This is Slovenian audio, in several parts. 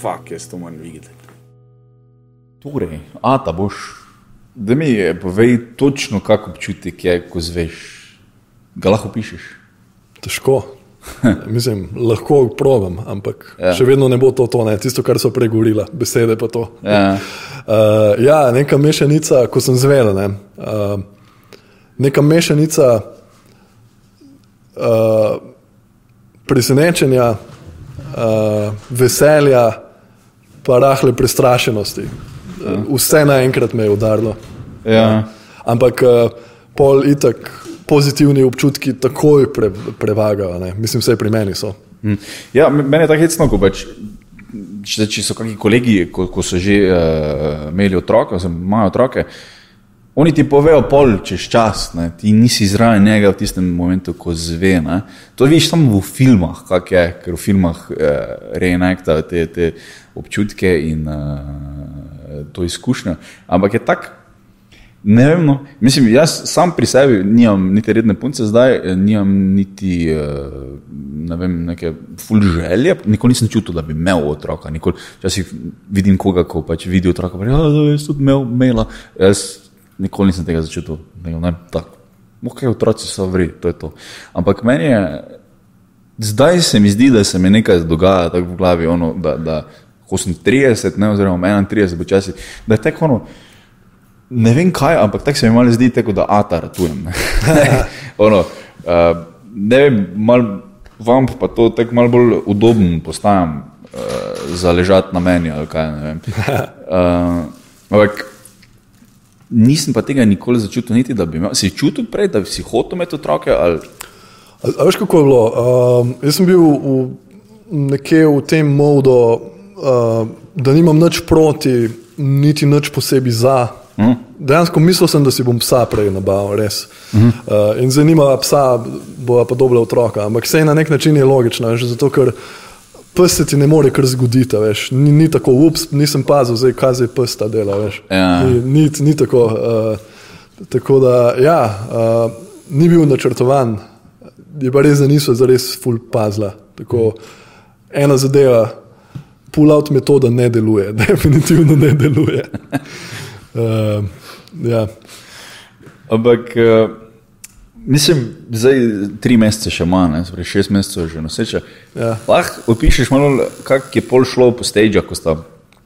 fuck, jaz to moram videti. Torej, a ta boš. Da mi je, povej točno, kako občutek je, ko zveš. Ga lahko pišeš. Težko. Mislim, lahko provam, ampak ja. še vedno ne bo to, to ne. tisto, kar so pregovorila, besede pa to. Ja. Uh, ja, neka mešanica, ko sem zvedel, ne. uh, neka mešanica uh, presenečenja, uh, veselja, pa rahle prestrašenosti. Uh, vse naenkrat me je udarilo. Ja. Ampak uh, pol itak pozitivni občutki takoj pre, prevagajo, ne. mislim, vse pri meni so. Hm. Ja, meni je tako hecno, ko pač, če, če so kakšni kolegi, ko, ko so že uh, imeli otroke, oziroma imajo otroke, oni ti povejo pol čez čas, ne, ti nisi zraven njega v tistem momentu, ko zve. Ne. To vidiš samo v filmah, kak je, ker v filmah uh, reenaktajo te, te občutke in uh, to izkušnjo. Ampak je tako. Ne vem, no. mislim, jaz sam pri sebi nimam niti redne punce, zdaj eh, nimam niti eh, ne vem, neke full želje. Nikoli nisem čutil, da bi imel otroka. Nikoli, včasih vidim koga, ko pač vidi otroka, pa reče, da je tudi imel maila. Jaz nikoli nisem tega začutil. Ne, tako. Ok, otroci so vri, to je to. Ampak meni je, zdaj se mi zdi, da se mi nekaj dogaja tako v glavi, ono, da, da ko sem 30, ne, oziroma 31, počasi, da je tako ono. Ne vem kaj, ampak tako se mi malo zdi, tako da ata ratujem. ne. ono, uh, ne vem, mal vam pa to tako malo bolj udoben postajam uh, za ležati na meni ali kaj. ne vem. Uh, ampak nisem pa tega nikoli začutil, niti da bi imel. Si čutil prej, da si hotel imeti otroke? Ali... A, a veš, kako je bilo? Um, jaz sem bil v, nekje v tem modu, uh, da nimam nič proti, niti nič posebej za. Hm? Dejansko mislil sem, da si bom psa prej nabavil, res. Uh, in zanima psa, bo pa dobro otroka. Ampak vse na nek način je logično, že zato, ker pes se ti ne more kar zgoditi, veš. Ni, ni tako, ups, nisem pazil, zdaj kaj zdaj pes ta dela, veš. Ja. Ni, ni, ni tako. Uh, tako da, ja, uh, ni bil načrtovan, je pa res, da niso zares full pazla. Tako, ena zadeva, pull-out metoda ne deluje, definitivno ne deluje. Uh, ja. Ampak, uh, mislim, zdaj tri mesece še manj, ne, torej šest mesecev je že noseče. Ja. Lahko opišeš malo, kako je pol šlo po stage, ko sta,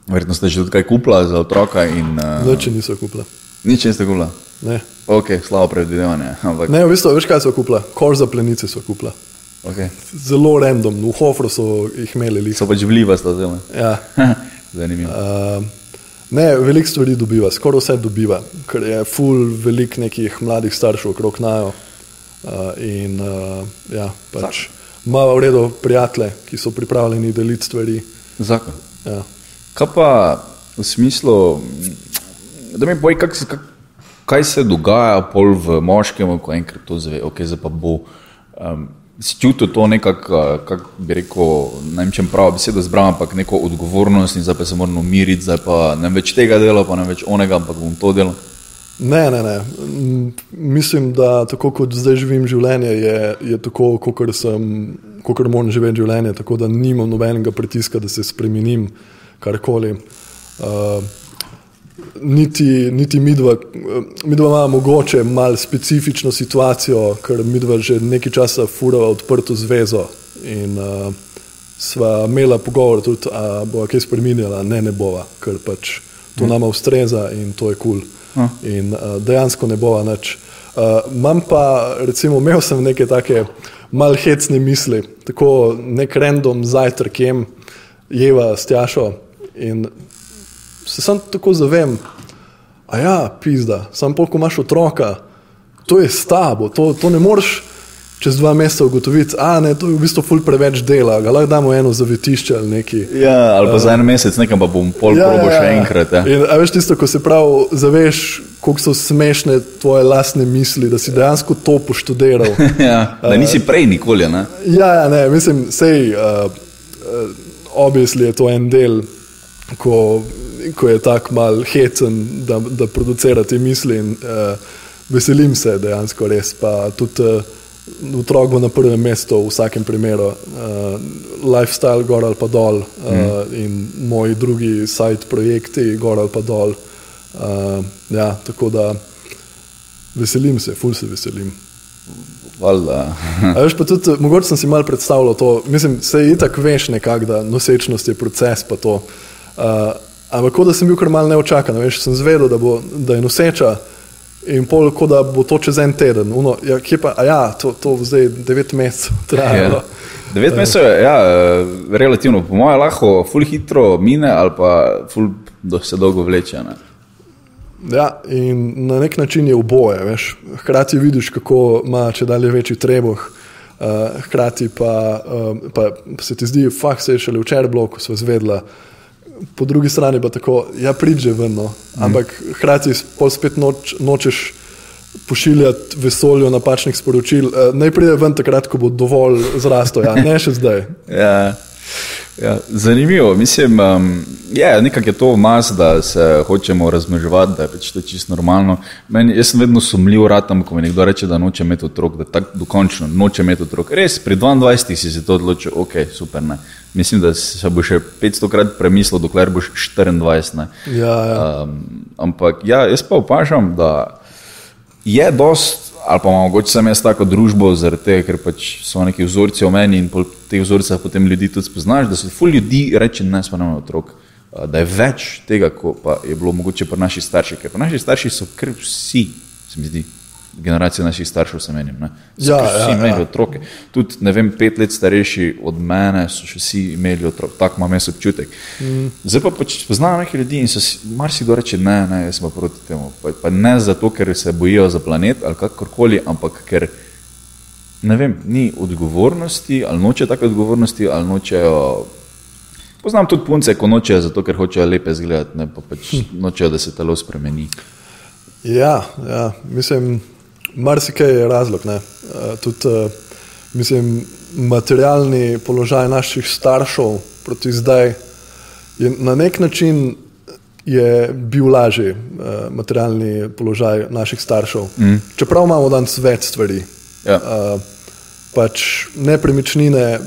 verjetno ste že tudi kaj kupila za otroka in uh, Nič niso kupila. nič niste kupila. Ne. Ok, slabo predvidevanje. Ampak, Ne, v bistvu, veš kaj so kupila? Kor za plenice so kupila. okay. Zelo random, v Hofru so jih imeli. Lih. So pač vliva sta zelo. Ja. Zanimivo. Uh, ne, veliko stvari dobiva, skoraj vse dobiva, ker je full velik nekih mladih staršev okrog najo. Uh, in uh, ja, pač ima v redu prijatelje, ki so pripravljeni deliti stvari. Zakon. Ja. Kaj pa v smislu, da mi povej, kak, kak, kaj se dogaja pol v moškem, ko enkrat to zve, ok, zdaj pa bo. Um, čutil to nekako, kako bi rekel, ne vem, če prav besedo zbral, ampak neko odgovornost in zdaj pa se moram umiriti, zdaj pa ne več tega dela, pa ne več onega, ampak bom to delal. Ne, ne, ne. Mislim, da tako kot zdaj živim življenje, je, je tako, kot sem, kot moram živeti življenje, tako da nimam nobenega pritiska, da se spremenim karkoli. Uh, niti, niti midva, midva ima mogoče malo specifično situacijo, ker midva že nekaj časa furava odprto zvezo in uh, sva imela pogovor tudi, a bo kaj spremenila, ne, ne bova, ker pač to nama ustreza in to je kul. Cool. In uh, dejansko ne bova nič. Uh, imam pa, recimo, imel sem neke take mal hecne misli, tako nek random zajtrk jem, jeva s tjašo in se sam tako zavem, a ja, pizda, sam pol, ko imaš otroka, to je s tabo, to, to ne moreš čez dva meseca ugotoviti, a ne, to je v bistvu ful preveč dela, ga lahko damo eno zavetišče ali nekaj. Ja, ali pa za en mesec nekam pa bom pol ja, probo še enkrat. Ja. In, a veš tisto, ko se prav zaveš, koliko so smešne tvoje lastne misli, da si dejansko to poštudiral. Ja, da nisi prej nikoli. Ne? Ja, ja, ne, mislim, sej, uh, uh, obvisli je to en del, ko, ko je tako mal hecen, da, da producira te misli in uh, veselim se dejansko res. Pa tudi uh, otrok bo na prvem mestu v vsakem primeru, uh, lifestyle gor ali pa dol uh, mm. in moji drugi sajt projekti gor ali pa dol. Uh, ja, tako da veselim se, ful se veselim. veš, tudi, mogoče sem si mal predstavljal to, mislim, se je itak veš nekako, da nosečnost je proces pa to. Uh, ampak kot da sem bil kar mal neočakan, veš, sem zvedel, da, bo, da je noseča. In pol, kot da bo to čez en teden. Uno, ja, pa, ja, to, to zdaj devet mesecev traja. Ja. Devet mesecev je ja, relativno, po mojem, lahko ful hitro mine ali pa ful do, se dolgo vleče. Ne? Ja, in na nek način je oboje. Veš. Hkrati vidiš, kako ima če dalje večji trebuh, uh, hkrati pa, uh, pa se ti zdi, da se je šele včeraj bilo, ko so zvedla po drugi strani pa tako, ja, pridže ven, no. ampak mm. hkrati spet noč, nočeš pošiljati vesolju napačnih sporočil. Uh, naj pride ven takrat, ko bo dovolj zrastel, ja, ne še zdaj. ja. Ja, zanimivo, mislim, um, je nekako to mas, da se hočemo razmnoževati, da je pač to čisto normalno. Meni, jaz sem vedno sumljiv, ratam, ko mi nekdo reče, da noče imeti otrok, da tako dokončno noče imeti otrok. Res, pri 22 si se to odločil, ok, super. Ne. Mislim, da se bo še 500 krat premislil, dokler boš 24. Ja, ja. Um, ampak ja, jaz pa opažam, da je dost ali pa mogoče sem jaz tako družbo, zaradi tega, ker pač so neki vzorci o meni in po teh vzorcih potem ljudi tudi spoznaš, da so ful ljudi reči, ne smo nam otrok, da je več tega, kot pa je bilo mogoče pri naših starših, ker pri naših starših so kar vsi, se mi zdi generacije naših staršev, se menim. Ja, vsi ja, imeli ja. otroke. Tudi, ne vem, pet let starejši od mene so še vsi imeli otroke, tako imam jaz občutek. Mm. Zdaj pa pač poznam nekaj ljudi in marsikdo reče, ne, ne, jaz sem proti temu. Pa, pa ne zato, ker se bojijo za planet ali kakorkoli, ampak ker. Ne vem, ni odgovornosti, ali noče take odgovornosti, ali nočejo. Poznam tudi punce, ko nočejo, zato ker hočejo lepe izgledati, ne pa pač hm. nočejo, da se telo spremeni. Ja, ja, mislim, marsikaj je razlog. Uh, tudi, uh, mislim, materialni položaj naših staršev proti zdaj je na nek način bil lažji, uh, materialni položaj naših staršev. Mm. Čeprav imamo danes več stvari. Ja. Uh, pač nepremičnine,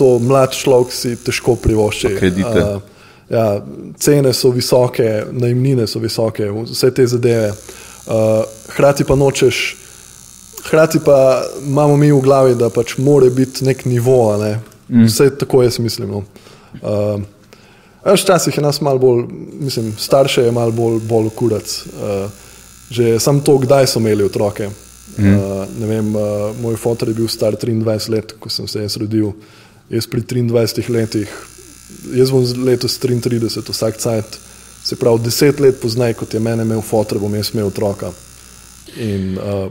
to mlad človek si težko privošči. Uh, ja, cene so visoke, najmnine so visoke, vse te zadeve. Uh, hrati pa nočeš, hrati pa imamo mi v glavi, da pač mora biti nek nivo. Ne? Mm. Vse tako jaz mislim. No. Uh, Včasih je nas malo bolj, mislim, starše je malo bolj, bolj kurac. Uh, že sam to, kdaj so imeli otroke. Mm. Uh, vem, uh, moj fotor je bil star 23 let, ko sem se jaz rodil. Jaz pri 23 letih, jaz bom letos 33, vsak cajt. Se pravi, deset let pozneje, kot je meni imel fotor, bom jaz imel otroka. In uh,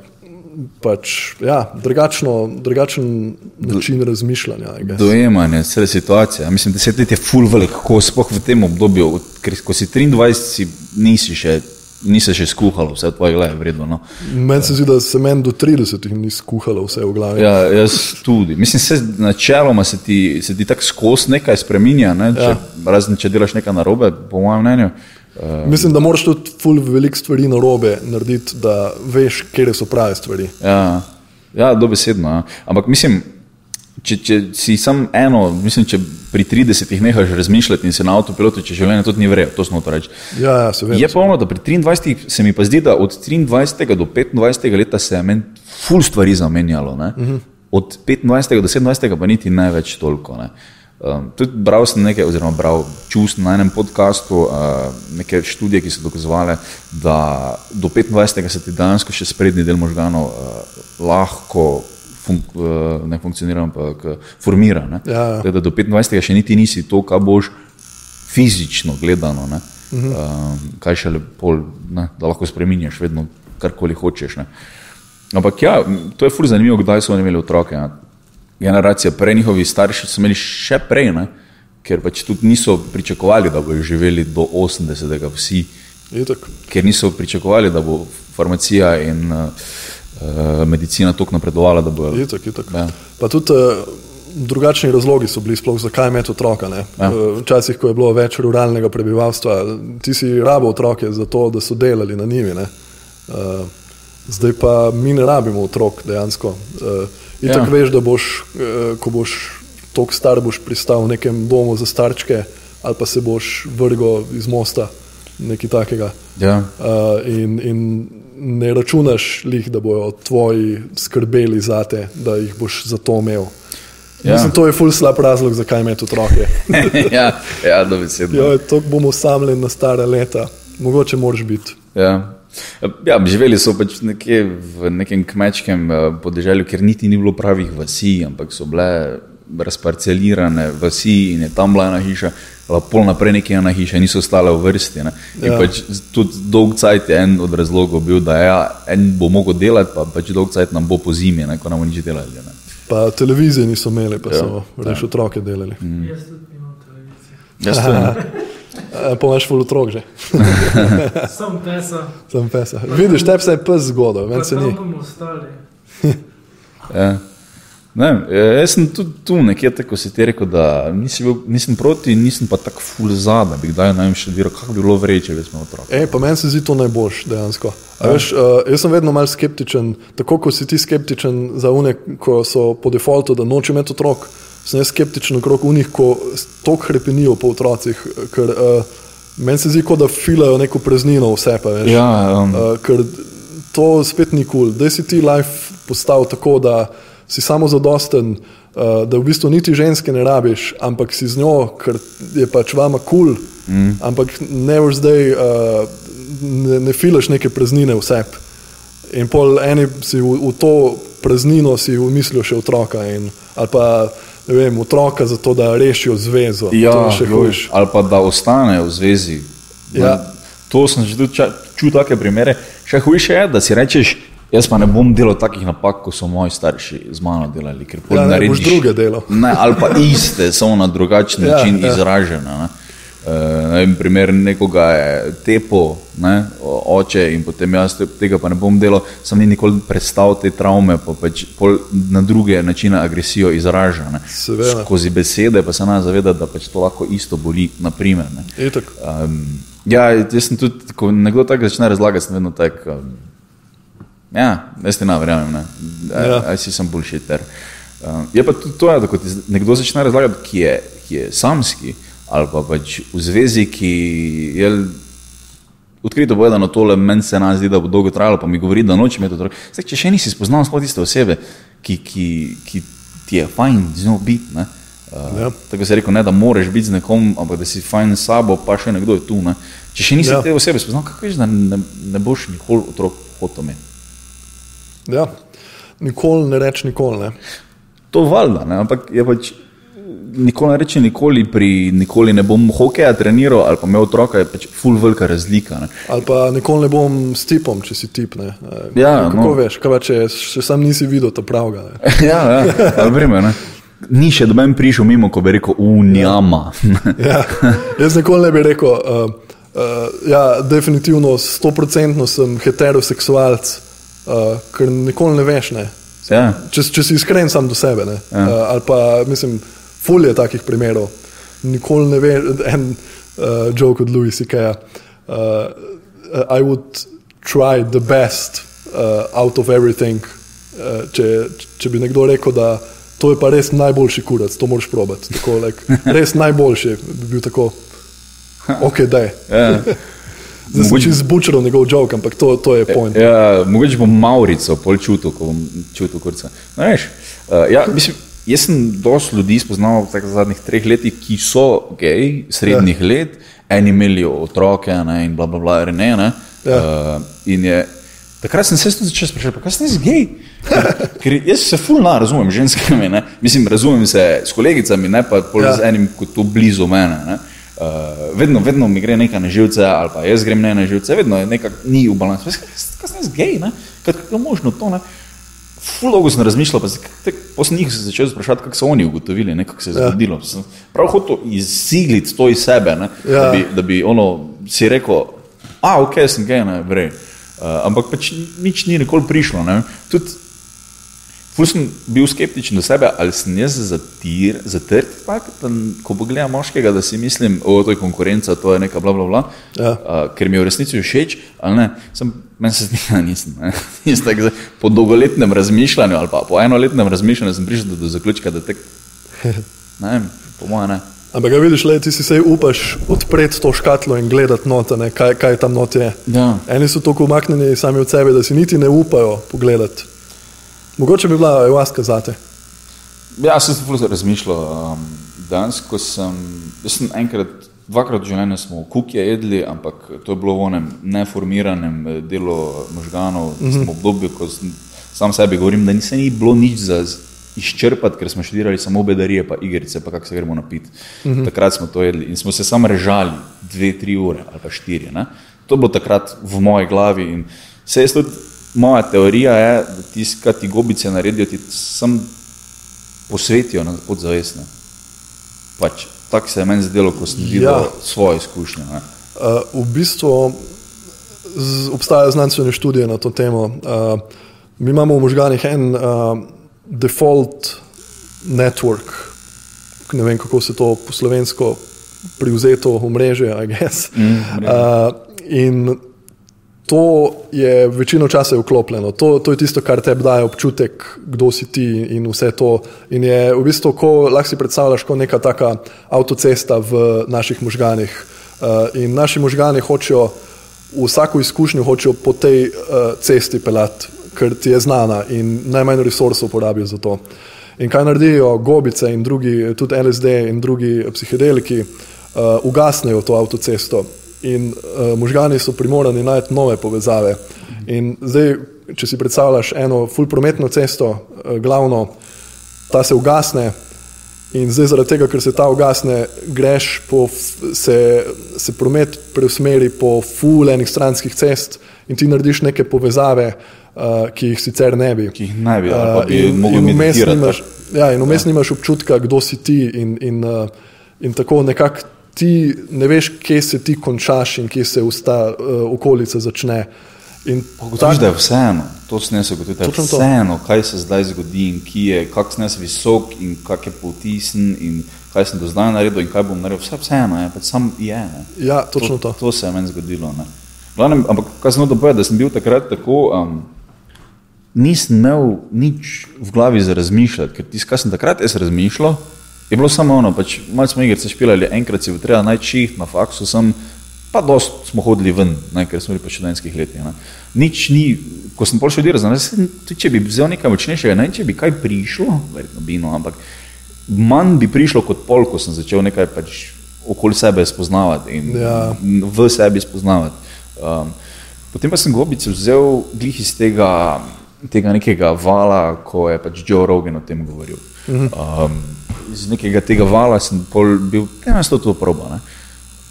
pač, ja, drugačno, drugačen način razmišljanja. Dojemanje, vse situacije. Mislim, deset let je full velik, ko spoh v tem obdobju, ker ko si 23, si nisi še. Ni se še skuhalo, vse tvoje glave, vredno. No. Meni se zdi, da se meni do 30 ni skuhalo vse v glavi. Ja, jaz tudi. Mislim, se načeloma se ti, se ti tako skozi nekaj spremenja, ne? ja. razen če delaš nekaj narobe, po mojem mnenju. Um, Mislim, da moraš tudi ful veliko stvari narobe narediti, da veš, kje so prave stvari. Ja, ja dobesedno. Ja. Ampak mislim. Če, če si sam eno, mislim, če pri 30-ih nehaš razmišljati in se na avtopilotu, če življenje to ni vredno, to smo to reči. Ja, ja, se je polno, da pri 23-ih se mi pa zdi, da od 23 do 25 leta se je meni ful stvari zamenjalo. Uh mhm. -huh. Od 25 do 27 pa niti ne več toliko. Ne. Um, tudi bral sem nekaj, oziroma bral čustvo na enem podkastu, uh, neke študije, ki so dokazovale, da do 25 se ti dejansko še sprednji del možganov uh, lahko fun eh, ne funkcionira, ampak eh, formira. Ja, ja. Da do 25. še niti nisi to, kar boš fizično gledano, uh -huh. um, kaj še lepo, ne? da lahko spremeniš, vedno karkoli hočeš. Ne? Ampak ja, to je fur zanimivo, kdaj so oni imeli otroke. Ja. Generacija prej, njihovi starši so imeli še prej, ne? ker pač tudi niso pričakovali, da bodo živeli do 80. vsi. Ker niso pričakovali, da bo farmacija in uh, medicina tako napredovala, da bo. Itak, itak. Ja. Pa tudi uh, drugačni razlogi so bili, sploh zakaj imeti otroka. Ja. Uh, včasih, ko je bilo več ruralnega prebivalstva, ti si rabo otroke za to, da so delali na njimi. Uh, Zdaj pa mi ne rabimo otrok dejansko. In tako Ja. veš, da boš, ko boš tako star, boš pristal v nekem domu za starčke ali pa se boš vrgel iz mosta, nekaj takega. Ja. In, in ne računaš lih, da bodo tvoji skrbeli za te, da jih boš za to imel. Ja. Mislim, to je ful slab razlog, zakaj imeti otroke. ja, ja, dobesedno. Jo, to bomo osamljeni na stara leta, mogoče moraš biti. Ja. Ja, živeli so pač nekje v nekem kmečkem eh, podeželju, kjer niti ni bilo pravih vasi, ampak so bile razparcelirane vasi in je tam bila ena hiša, pa pol naprej nekje ena hiša, niso stale v vrsti. Ne. In Ja. pač tudi dolg cajt je en od razlogov bil, da ja, en bo mogel delati, pa pač dolg cajt nam bo po zimi, ne, ko nam bo nič delali. Ne. Pa televizije niso imeli, pa Ja, so reč otroke delali. Mm. Jaz tudi nimam televizije. Jaz to ne. Pa imaš ful otrok že, Sam pesa, sem pesa. Vidiš, tebi se je pes zgodil, pa meni se tam ni. bomo ostali. Ja. Ne, eh, jaz sem tudi tu nekje tako si ti rekel, da nisi bil, nisem proti, nisem pa tako full za, da bi kdaj ne vem še viral, kako bi bilo vreče, če bi smo otroci. Ej, pa meni se zdi to najboljš dejansko. A Veš, uh, jaz sem vedno mal skeptičen, tako kot si ti skeptičen za une, ko so po defaultu, da noče imeti otrok. Sem jaz skeptičen okrog unih, ko tako hrepenijo po otrocih, ker uh, meni se zdi, kot da filajo neko preznino vse. Pa, veš. Ja, um, Uh, ker to spet ni kul. Cool. Da si ti life postal tako, da si samo zadosten, uh, da v bistvu niti ženske ne rabiš, ampak si z njo, ker je pač vama kul, cool, mm. ampak ne veš zdaj, uh, ne, ne filaš neke praznine v sebi. In pol eni si v, v to praznino si umislijo še otroka, in, ali pa ne vem, otroka za to, da rešijo zvezo. ja, še hujš. ali pa da ostanejo v zvezi. Ja. To sem že tudi ča- čutil, take primere. Še hujše je, da si rečeš, jaz pa ne bom delal takih napak, kot so moji starši z mano delali. ker Ja, ne, boš druge delal. Ne, ali pa iste, samo na drugačen Ja, način ja. izražene. Ne. Uh, ne vem, primer nekoga je tepo, ne, oče in potem jaz te- tega pa ne bom delal, sem ni nikoli predstavil te travme, pa pač na druge načine agresijo izraža. Ne. Seveda. Skozi besede pa se nas zaveda, da pač to lahko isto boli, naprimer. Um, ja, jaz sem tudi, ko nekdo tako začne razlagati, sem vedno tak. Um, ja, jaz ti ne verjamem, ne. Ja. Aj si sem bullshitter. Um, je pa tudi to, ja, da ko ti nekdo začne razlagati, ki je, ki je samski ali pa pač v zvezi, ki je odkrito povedano tole, meni se nam zdi, da bo dolgo trajalo, pa mi govori, da noče imeti otrok. Zdaj, če še nisi spoznal sploh tiste osebe, ki, ki, ki ti je fajn z njo biti, ne. Uh, Ja. Tako se je rekel, ne da moraš biti z nekom, ampak da si fajn s sabo, pa še nekdo je tu. Ne. Če še nisi ja. te osebe spoznal, kako veš, da ne, ne boš nikoli otrok hotel imeti. Ja. Nikoli ne reči nikoli. Ne. To valjda, ne, ampak je pač nikoli ne reče nikoli, pri nikoli ne bom hokeja treniral ali pa imel otroka, je pač full velika razlika. Ne. Ali pa nikoli ne bom s tipom, če si tip. Ne. Ja, Kako no. veš, kaj pa če še sam nisi videl ta pravga. Ne. ja, ja, ali primer, ne. Ni še doben prišel mimo, ko bi rekel, unjama. Ja. Jaz nikoli ne bi rekel, uh, uh, ja, definitivno, stoprocentno sem heteroseksualc, uh, ker nikoli ne veš. Ne. ja. Če, če si iskren sam do sebe. Ja. Uh, ali pa mislim, fulje takih primerov. Nikoli ne veš, en uh, joke od Louis C.K. Uh, I would try the best uh, out of everything. Uh, če, če bi nekdo rekel, da to je pa res najboljši kurac, to moraš probati. Tako, like, res najboljši bi bil tako. Ok, da je. ja. Zdaj čisto zbučal njegov joke, ampak to, to je point. Ja, mogoče bom Maurico pol čutil, ko bom čutil kurca. No, veš, uh, ja, mislim, jaz sem dosti ljudi spoznal v zadnjih treh letih, ki so geji, srednjih ja. let, eni imeli otroke ne, in bla bla bla, ne. ne. Ja. Uh, in je, takrat sem se tudi začel spraševati, pa kaj sem jaz gej? Ker, jaz se fulno razumem z ženskami, ne. mislim, razumem se s kolegicami, ne pa Ja. z enim, kot tu blizu mene. Ne. Uh, vedno, vedno mi gre nekaj na živce, ali pa jaz grem ne na živce, vedno je nekaj, ni v balansu. Kaj sem jaz gej, ne? Kako je možno to? Ne? Ful dolgo sem razmišljal, pa sem začel sprašovati, kako so oni ugotovili, ne, kako se je Ja. zgodilo. Sem prav hotel izsigliti to iz sebe, ne, Ja. da, bi, da bi ono si rekel, a ok, sem gej, ne, vrej. Uh, ampak pač nič ni nikoli prišlo. Ne. Tudi Ful sem bil skeptičen do sebe, ali sem jaz zatir, zatrt, tak, da, ko pogledam moškega, da si mislim, o, to je konkurenca, to je neka bla bla bla, Ja. uh, ker mi je v resnici všeč, ali ne. Sem Meni se zdi, da nisem. ne. Jaz tako zdaj Po dolgoletnem razmišljanju ali pa po enoletnem razmišljanju sem prišel do, do zaključka, da tek, ne vem, po mojem ne. Ampak, ga vidiš, le, ti si se upaš odpreti to škatlo in gledati note, ne, kaj, kaj tam not je. Ja. Eni so tako umaknjeni sami od sebe, da si niti ne upajo pogledati. Mogoče bi bila ayahuasca zate. Ja, sem se zelo razmišljal. Um, danes, ko sem, jaz sem enkrat, dvakrat v življenju smo kukje jedli, ampak to je bilo v onem neformiranem eh, delu možganov, mm -hmm. v obdobju, ko sem, sam sebi govorim, da nisem ni bilo nič za izčrpati, ker smo študirali samo bedarije, pa igrice, pa kako se gremo napiti. Mm -hmm. Takrat smo to jedli in smo se samo režali dve, tri ure ali pa štiri. Ne? To je bilo takrat v moji glavi in se jaz tudi, moja teorija je, da tisti, kar ti gobice naredijo, ti sam posvetijo na podzavestne. Pač, tako se je meni zdelo, ko sem videl Ja. svoje izkušnje. Ne. Uh, v bistvu z, obstajajo znanstvene študije na to temo. Uh, mi imamo v možganih en uh, default network, ne vem kako se to po slovensko privzeto omrežje, I guess. Mm, uh, in to je večino časa je vklopljeno. To, to je tisto, kar tebi daje občutek, kdo si ti in vse to. In je v bistvu, ko lahko si predstavljaš, kot neka taka avtocesta v naših možganih. Uh, in naši možgani hočejo vsako izkušnjo hočejo po tej uh, cesti pelati, ker ti je znana in najmanj resursov porabijo za to. In kaj naredijo gobice in drugi, tudi LSD in drugi psihedeliki, uh, ugasnejo to avtocesto in uh, možgani so primorani najti nove povezave. In zdaj, če si predstavljaš eno full-prometno cesto, uh, glavno, ta se ugasne. In zdaj, zaradi tega, ker se ta ugasne, greš po, se, se promet preusmeri po fulejnih stranskih cest in ti narediš neke povezave, uh, ki jih sicer ne bi. Ki jih ne bi, ali pa Uh, bi in- mogel in vmes nimaš- Ja, in vmes ja. nimaš občutka, kdo si ti, in, in, uh, in tako nekako ti ne veš, kje se ti končaš in kje se vsta uh, okolica začne. Ugotoviš, da je vseeno, to je Točno to. vseeno, kaj se zdaj zgodi in ki je, kak jaz visok in kak je potisn in kaj sem do zdaj naredil in kaj bom naredil, vse vseeno je, pač sam je. Ne. Ja, točno to. To se je meni zgodilo. Ne. Glavnem, ampak kaj sem povedati, da sem bil takrat tako, um, nisem imel nič v glavi za razmišljati, ker tisto, kar sem takrat jaz razmišljal, je bilo samo ono, pač malo smo igrice špilali, enkrat si bo treba šiht na faksu, sem, pa dost smo hodili ven, ne, ker smo bili pa študentskih letih. Ne. Nič ni, ko sem pol znam, tudi če bi vzel nekaj močnejšega, ne če bi kaj prišlo, verjetno bi, no, ampak manj bi prišlo kot pol, ko sem začel nekaj pač okoli sebe spoznavati in Ja. v sebi spoznavati. Um, potem pa sem gobice vzel glih iz tega, tega nekega vala, ko je pač Joe Rogan o tem govoril. Um, iz nekega tega vala sem bil, ne vem, to proba. Ne?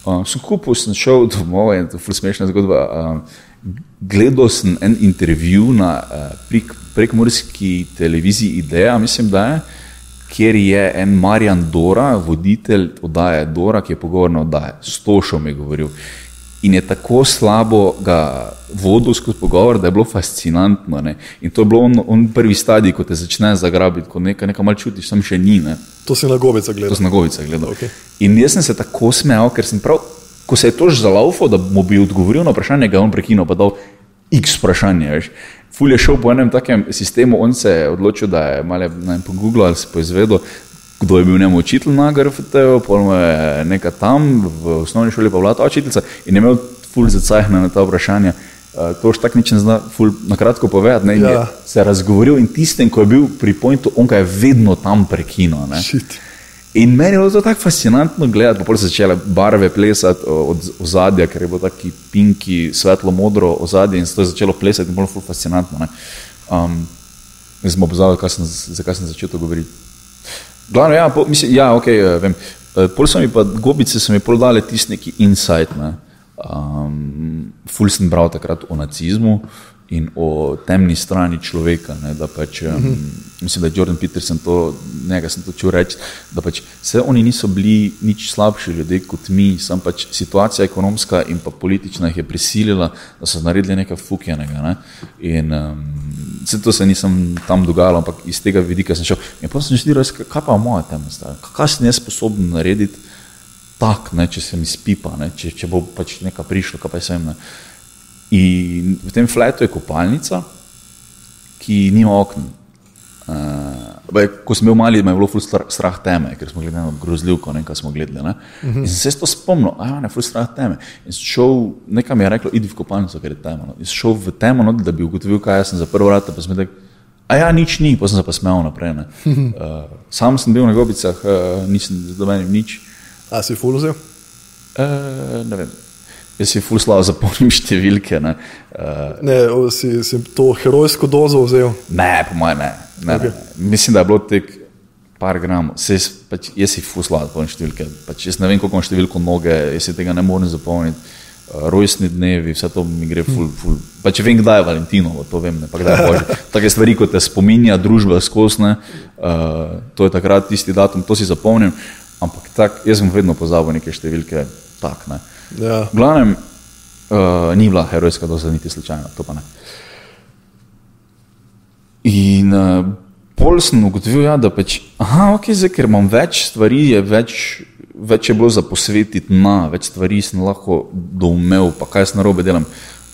Uh, sem kupil, sem šel domov in to je smešna zgodba. Uh, gledal sem en intervju na uh, prek, prekmorski televiziji Ideja, mislim, da je, kjer je en Marjan Dora, voditelj oddaje Dora, ki je pogovorna oddaja, s Tošom je govoril. In je tako slabo ga vodil skozi pogovor, da je bilo fascinantno. Ne? In to je bilo on, on prvi stadij, ko te začne zagrabiti, ko nekaj, nekaj malo čutiš, sam še ni. Ne? To si na gobica To gledal. sem na govice gledal. Okej. In jaz sem se tako smejal, ker sem prav, ko se je tož zalaufal, da mu bi odgovoril na vprašanje, ga je on prekinil, pa dal x vprašanje. Veš. Ful je šel po enem takem sistemu, on se je odločil, da je malo ne vem, po Google ali si poizvedel, kdo je bil njemu učitelj na GRFT-ju, pol mu je neka tam v osnovni šoli pa bila ta učiteljica in je imel ful zacajhne na ta vprašanja. Uh, to už tako nič ne zna, ful na kratko povedati, ne, Ja. je se razgovoril in tistem, ko je bil pri pointu, on ga je vedno tam prekinil. In meni je bilo to tako fascinantno gledati, pa so začele barve plesati o- od ozadja, ker je bilo tako pinki, svetlo modro ozadje in se to je začelo plesati in bilo ful fascinantno. Ne. Um, zdaj smo pozvali, zakaj sem začel to govoriti. Glavno, ja, po, mislim, ja, ok, eh, vem. Eh, Pol so mi pa gobice, so mi pol dale tisti neki insight. Ne. Um, ful sem bral takrat o nacizmu in o temni strani človeka. Ne, da pač, um, mislim, da je Jordan Peterson to, njega sem to čul reči, da pač vse oni niso bili nič slabši ljudje kot mi, sam pač situacija ekonomska in pa politična jih je prisilila, da so naredili nekaj fukjenega. Ne. In um, vse to se nisem tam dogajalo, ampak iz tega vidika sem šel. In potem sem študiral, kaj pa moja tema, stvar? kaj sem jaz sposoben narediti tak, ne, če se mi spipa, ne, če, če bo pač nekaj prišlo, kaj pa vem. Ne. In v tem flatu je kopalnica, ki nima okna. Uh, ko sem bil mali, me je bilo ful strah, teme, ker smo gledali grozljivko, nekaj smo gledali. Ne? Uh -huh. In sem se to spomnil, a ja, ne, ful strah teme. In sem šel, nekaj mi je reklo, idi v kopalnico, ker je temo. No. In sem šel v temo, no, da bi ugotovil, kaj jaz sem zaprl vrata, pa sem rekel, a ja, nič ni, pa sem se pa smel naprej. Uh, sam sem bil na gobicah, uh, nisem dobil nič. A si ful vzel? Uh, ne vem. Jaz si ful slabo zapomnim številke. Ne, uh, ne si, si to herojsko dozo vzel? Ne, po mojem ne. Ne, ne. Mislim, da je bilo tek par gramov. Se, pač, jaz si ful slabo zapomnim številke. Pač, jaz ne vem, koliko imam številko noge, jaz si tega ne morem zapomniti. Uh, rojstni dnevi, vse to mi gre ful. ful. Pa če vem, kdaj je Valentinovo, to vem. Take stvari, kot te spominja družba skosne, uh, to je takrat tisti datum, to si zapomnim. Ampak tak, jaz sem vedno pozabil neke številke. Tak, ne. Ja. Glavnem, uh, ni bila herojska doza, niti slučajno, to pa ne. In uh, pol sem ugotovil, ja, da pač, aha, ok, zdaj, ker imam več stvari, je več, več je bilo za posvetiti na, več stvari sem lahko doumel, pa kaj sem narobe delam.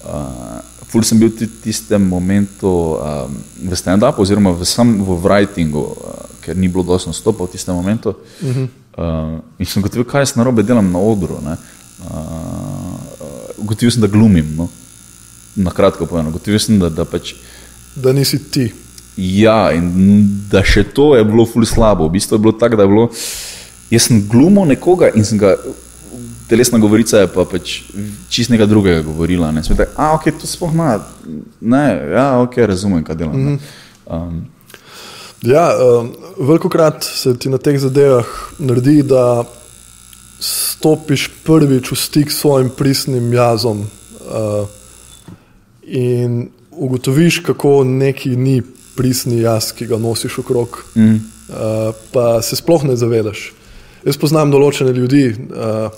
Uh, ful sem bil v tistem momentu uh, v stand-upu oziroma v, sam, v writingu, uh, ker ni bilo dosto nastopa v tistem momentu. Uh -huh. uh, in sem gotovil, kaj sem narobe delam na odru. Ne. Uh, sem, da glumim. No. Na kratko povedano, ugotovil sem, da, da pač. Da nisi ti. Ja, in da še to je bilo ful slabo. V bistvu je bilo tako, da je bilo. Jaz sem glumil nekoga in sem ga. Telesna govorica je pa pač čist nekaj drugega govorila. Ne, Smete, a, ok, to sploh ne. Ne, ja, ok, razumem, kaj delam. Mm -hmm. um, ja, um, veliko krat se ti na teh zadevah naredi, da stopiš prvič v stik s svojim pristnim jazom uh, in ugotoviš, kako neki ni pristni jaz, ki ga nosiš okrog, mm. uh, pa se sploh ne zavedaš. Jaz poznam določene ljudi, uh,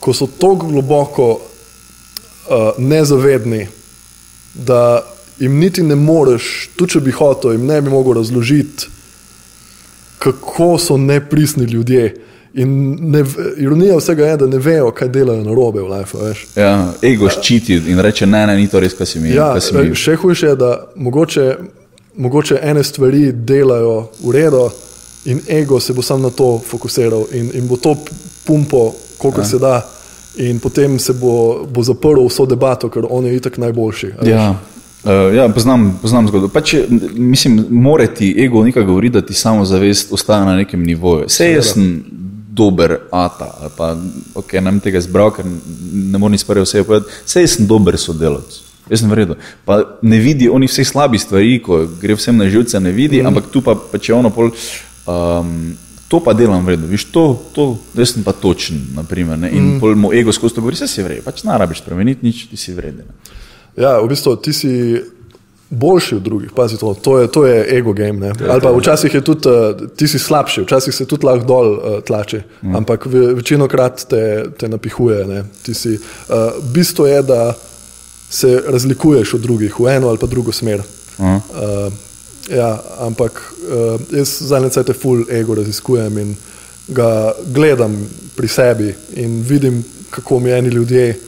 ko so tako globoko uh, nezavedni, da jim niti ne moreš, tudi če bi hotel, jim ne bi mogel razložiti, kako so nepristni ljudje. In ne, ironija vsega je, da ne vejo, kaj delajo na robe v life. Ja, ego ščiti in reče: ne, ne, ni to res, kaj si mi. Ja, si mi. Še hujše je, da mogoče, mogoče ene stvari delajo v redu, in ego se bo sam na to fokusiral in, in bo to pumpo, koliko ja. se da, in potem se bo, bo zaprl vso debato, ker on je itak najboljši. Ja. Uh, ja, poznam, poznam zgodbo. Pa če, mislim, mora ti ego nekaj govoriti, da ti samo zavest ostane na nekem nivoju. Vse jaz sem dober ata, pa ok, vem tega izbral, ker ne morem izprejeti vse povedati. Vse jaz sem dober sodelavec. Jaz sem vredno. Pa ne vidi oni vseh slabih stvari, ko gre vsem na živce, ne vidi, mm. ampak tu pa, pa če ono pol. Um, To pa delam vredno, viš, to, to, jaz sem pa točen, naprimer, ne? in mm. pol moj ego skozi to govori, vse si vreden, pač ne rabiš spremeniti nič, ti si vreden. Ja, v bistvu ti si boljši od drugih, pazi to, to je, to je ego game. Ja, Ali pa včasih je tudi, uh, ti si slabši, včasih se tudi lahko dol uh, tlači, mm. ampak ve, večino krat te, te napihuje. Si, uh, bistvo je, da se razlikuješ od drugih v eno ali pa drugo smer. Mm. Uh, ja, ampak uh, jaz zadnje cajt full ego raziskujem in ga gledam pri sebi in vidim, kako mi eni ljudje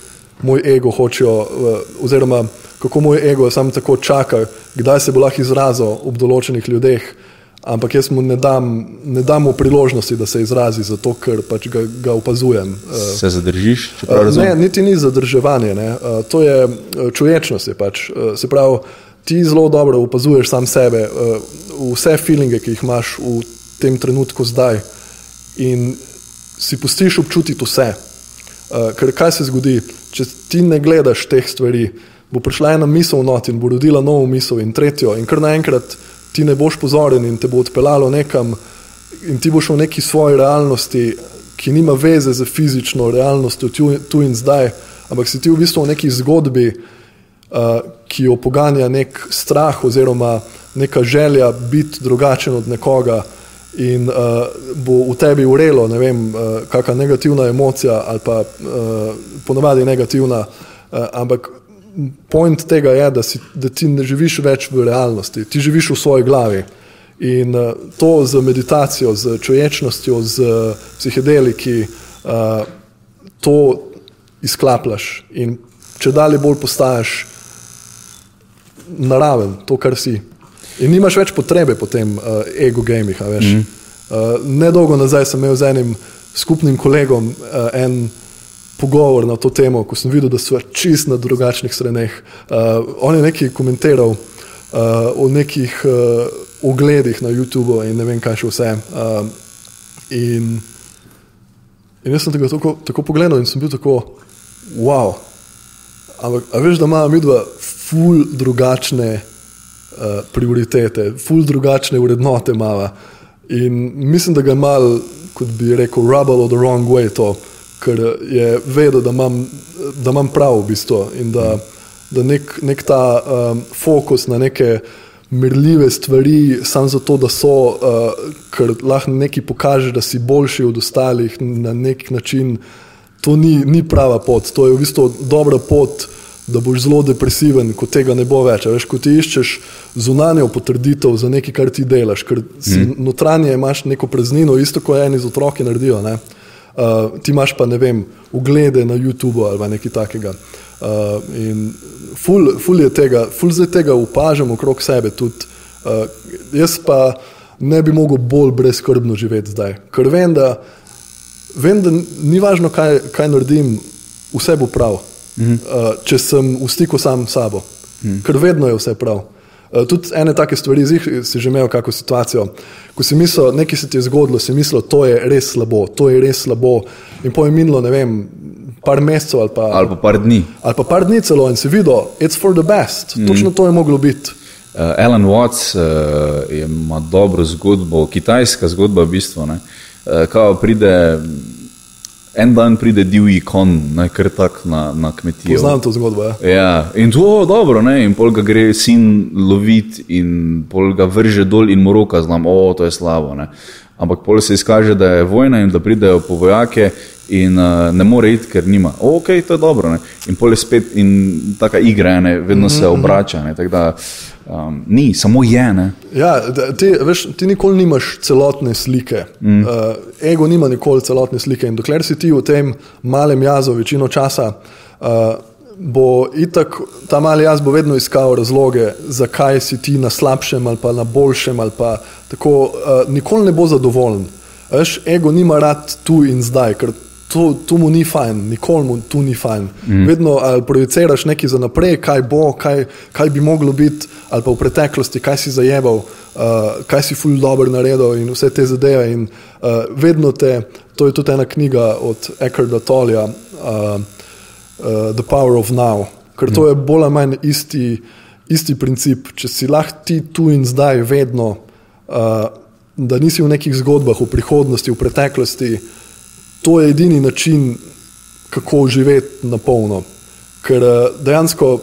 moj ego hočejo, uh, oziroma kako moj ego samo tako čaka, kdaj se bo lahko izrazil ob določenih ljudeh. Ampak jaz mu ne dam, ne dam mu priložnosti, da se izrazi, zato ker pač ga, ga opazujem. Se zadržiš? Ne, niti ni zadrževanje, ne. to je čuječnost. Je pač. Se pravi, ti zelo dobro opazuješ sam sebe, vse feelinge, ki jih imaš v tem trenutku zdaj in si pustiš občutiti vse. Ker kaj se zgodi, če ti ne gledaš teh stvari, bo prišla ena misel not in bo rodila novo misel in tretjo, in kar naenkrat ti ne boš pozoren in te bo odpeljalo nekam, in ti boš v neki svoji realnosti, ki nima veze z fizično realnostjo tu, tu in zdaj, ampak si ti v bistvu v neki zgodbi, uh, ki jo poganja nek strah oziroma neka želja biti drugačen od nekoga. In uh, bo v tebi urelo, ne vem, uh, kakšna negativna emocija, ali pa uh, ponavadi negativna, uh, ampak point tega je, da, si, da ti ne živiš več v realnosti, ti živiš v svoji glavi. In uh, to z meditacijo, z čuječnostjo, z uh, psihedeliki, uh, to izklapljaš. In če dalje bolj postaješ naraven, to, kar si. In nimaš več potrebe po tem uh, ego gamih. a veš. Mm. Uh, nedolgo nazaj sem imel z enim skupnim kolegom uh, en pogovor na to temo, ko sem videl, da so čist na drugačnih straneh. Uh, on je nekaj komentiral uh, o nekih uh, ogledih na YouTubu in ne vem, kaj še vse. Uh, in, in jaz sem tega tako, tako pogledal in sem bil tako, wow. Ampak, veš, da ima midva ful drugačne uh, prioritete, ful drugačne vrednote mava. In mislim, da ga mal, kot bi rekel, rubble of the wrong way to, ker je vedel, da imam, da imam prav v bistvu in da, da nek, nek ta um, fokus na neke merljive stvari, samo zato, da so, uh, ker lahko nekaj pokaže, da si boljši od ostalih na nek način, to ni, ni prava pot, to je v bistvu dobra pot da boš zelo depresiven, ko tega ne bo več. Veš, ko ti iščeš zunanjo potrditev za nekaj, kar ti delaš, ker si mm. notranje imaš neko praznino, isto kot eni z otroki naredijo. Ne? Uh, ti imaš pa ne vem, uglede na YouTubu ali nekaj takega. Uh, in ful, ful je tega, ful zdaj tega opažam okrog sebe tudi. Uh, jaz pa ne bi mogel bolj brezkrbno živeti zdaj, ker vem, da, vem, da ni važno, kaj, kaj naredim, vse bo prav. Uh, če sem v stiku sam s sabo, mm. ker vedno je vse prav. Uh, tudi ene take stvari, zih si že imel kakšno situacijo, ko si mislil, nekaj se ti je zgodilo, si mislil, to je res slabo, to je res slabo. In po je minilo, ne vem, par mesecev ali pa, Ali pa par dni. ali pa par dni celo in si videl, it's for the best, mm. točno to je moglo biti. Uh, Alan Watts uh, ima dobro zgodbo, kitajska zgodba v bistvu. ne. Uh, Kao pride, en dan pride divji kon, ne, kar tak na, na kmetijo. Poznam to zgodbo. Ja. Ja, in to je dobro, ne? in pol ga gre sin loviti, in pol ga vrže dol, in mu roka znam, o, to je slabo. Ne? Ampak pol se izkaže, da je vojna in da pridejo po vojake, in uh, ne more iti, ker nima. O, ok, to je dobro. Ne? In pol je spet, in taka igra, ne? vedno se obrača. Ne? Tako da um, ni, samo je. Ne? Ja, ti, veš, ti nikoli nimaš celotne slike. Mm. Uh, ego nima nikoli celotne slike. In dokler si ti v tem malem jazu večino časa, uh, bo itak ta mali jaz bo vedno iskal razloge, zakaj si ti na slabšem ali pa na boljšem. Ali pa tako, uh, nikoli ne bo zadovoljen. Veš, ego nima rad tu in zdaj. ker To, to mu ni fajn, nikoli mu tu ni fajn. Mm. Vedno projiciraš nekaj za naprej, kaj bo, kaj, kaj bi moglo biti, ali pa v preteklosti, kaj si zajebal, uh, kaj si ful dobro naredil in vse te zadeve. In, uh, vedno te, to je tudi ena knjiga od Eckarda Tolja, uh, uh, The Power of Now, ker to je bolj ali manj isti, isti princip. Če si lahko ti tu in zdaj vedno, uh, da nisi v nekih zgodbah v prihodnosti, v preteklosti, to je edini način, kako živeti na polno. Ker eh, dejansko,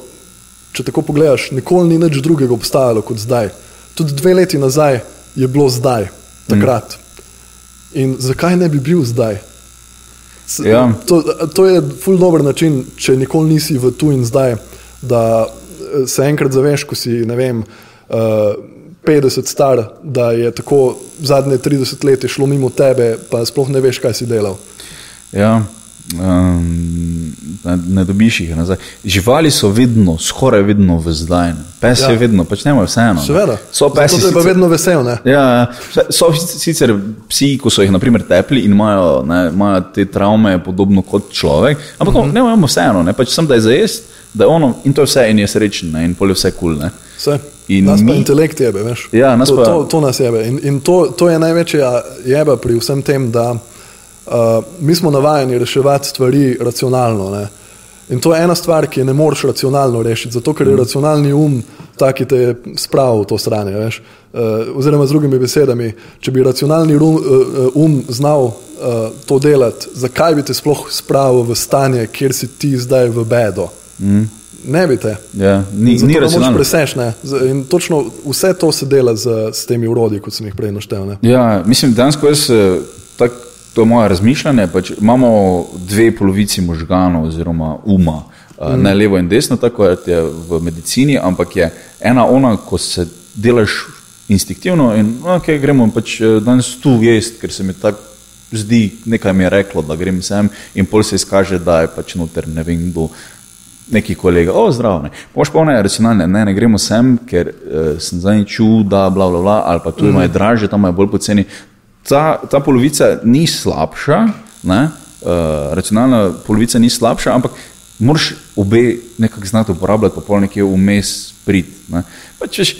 če tako pogledaš, nikoli ni nič drugega obstajalo kot zdaj. Tudi dve leti nazaj je bilo zdaj, takrat. Mm. In zakaj ne bi bil zdaj? S- Ja. To, to je ful dober način, če nikoli nisi v tu in zdaj, da eh, se enkrat zaveš, ko si, ne vem, uh, 50 star, da je tako zadnje 30 let šlo mimo tebe, pa sploh ne veš, kaj si delal. Ja, um, ne, ne dobiš jih nazaj. Živali so vedno, skoraj vedno v zdaj. ne. Pes ja. Je vedno, pač ne more vseeno. ne. Seveda. So pesi. Zato je pa sicer- vedno vesel. Ne? Ja, ja. so sicer psi, ko so jih naprimer tepli in imajo, ne, imajo te travme, podobno kot človek, ampak mm -hmm. ne imamo vseeno, ne, pač sem da je za jesti, da je ono in to je vse in je srečen ne, in pol je vse kul. Cool, Vse. In nas pa mi- intelekt jebe, veš. Ja, nas to, pa- to, to nas jebe. In, in to, to je največja jeba pri vsem tem, da uh, mi smo navajeni reševati stvari racionalno. Ne? In to je ena stvar, ki je ne moreš racionalno rešiti, zato ker je racionalni um tak, ki te je spravil v to stran. Uh, oziroma, z drugimi besedami, če bi racionalni um, uh, um znal uh, to delati, zakaj bi te sploh spravil v stanje, kjer si ti zdaj v bedo? Mm. Ne bi te. Ja, ni, Zato ni racionalno. preseš, ne. In točno vse to se dela z, s temi urodji, kot sem jih prej naštel. Ne. Ja, mislim, dejansko jaz, eh, tak, to je moje razmišljanje. Pač imamo dve polovici možganov oziroma uma, mm. ne levo in desno, tako je v medicini, ampak je ena ona, ko se delaš instinktivno in okay, gremo pač eh, danes tu jesti, ker se mi tako zdi, nekaj mi je reklo, da grem sem in pol se izkaže, da je pač noter ne vem kdo. Neki kolega, o, zdravo. Ne. Moš pa one racionalne, ne, ne gremo sem, ker uh, sem zdaj čutil, da bla, bla, bla, ali pa tu mm. imajo draže, tam je bolj poceni. Ta, ta polovica ni slabša, ne, uh, racionalna polovica ni slabša, ampak moraš obe nekako znati uporabljati, pa pol nekje vmes prid. Ne. Pa češ,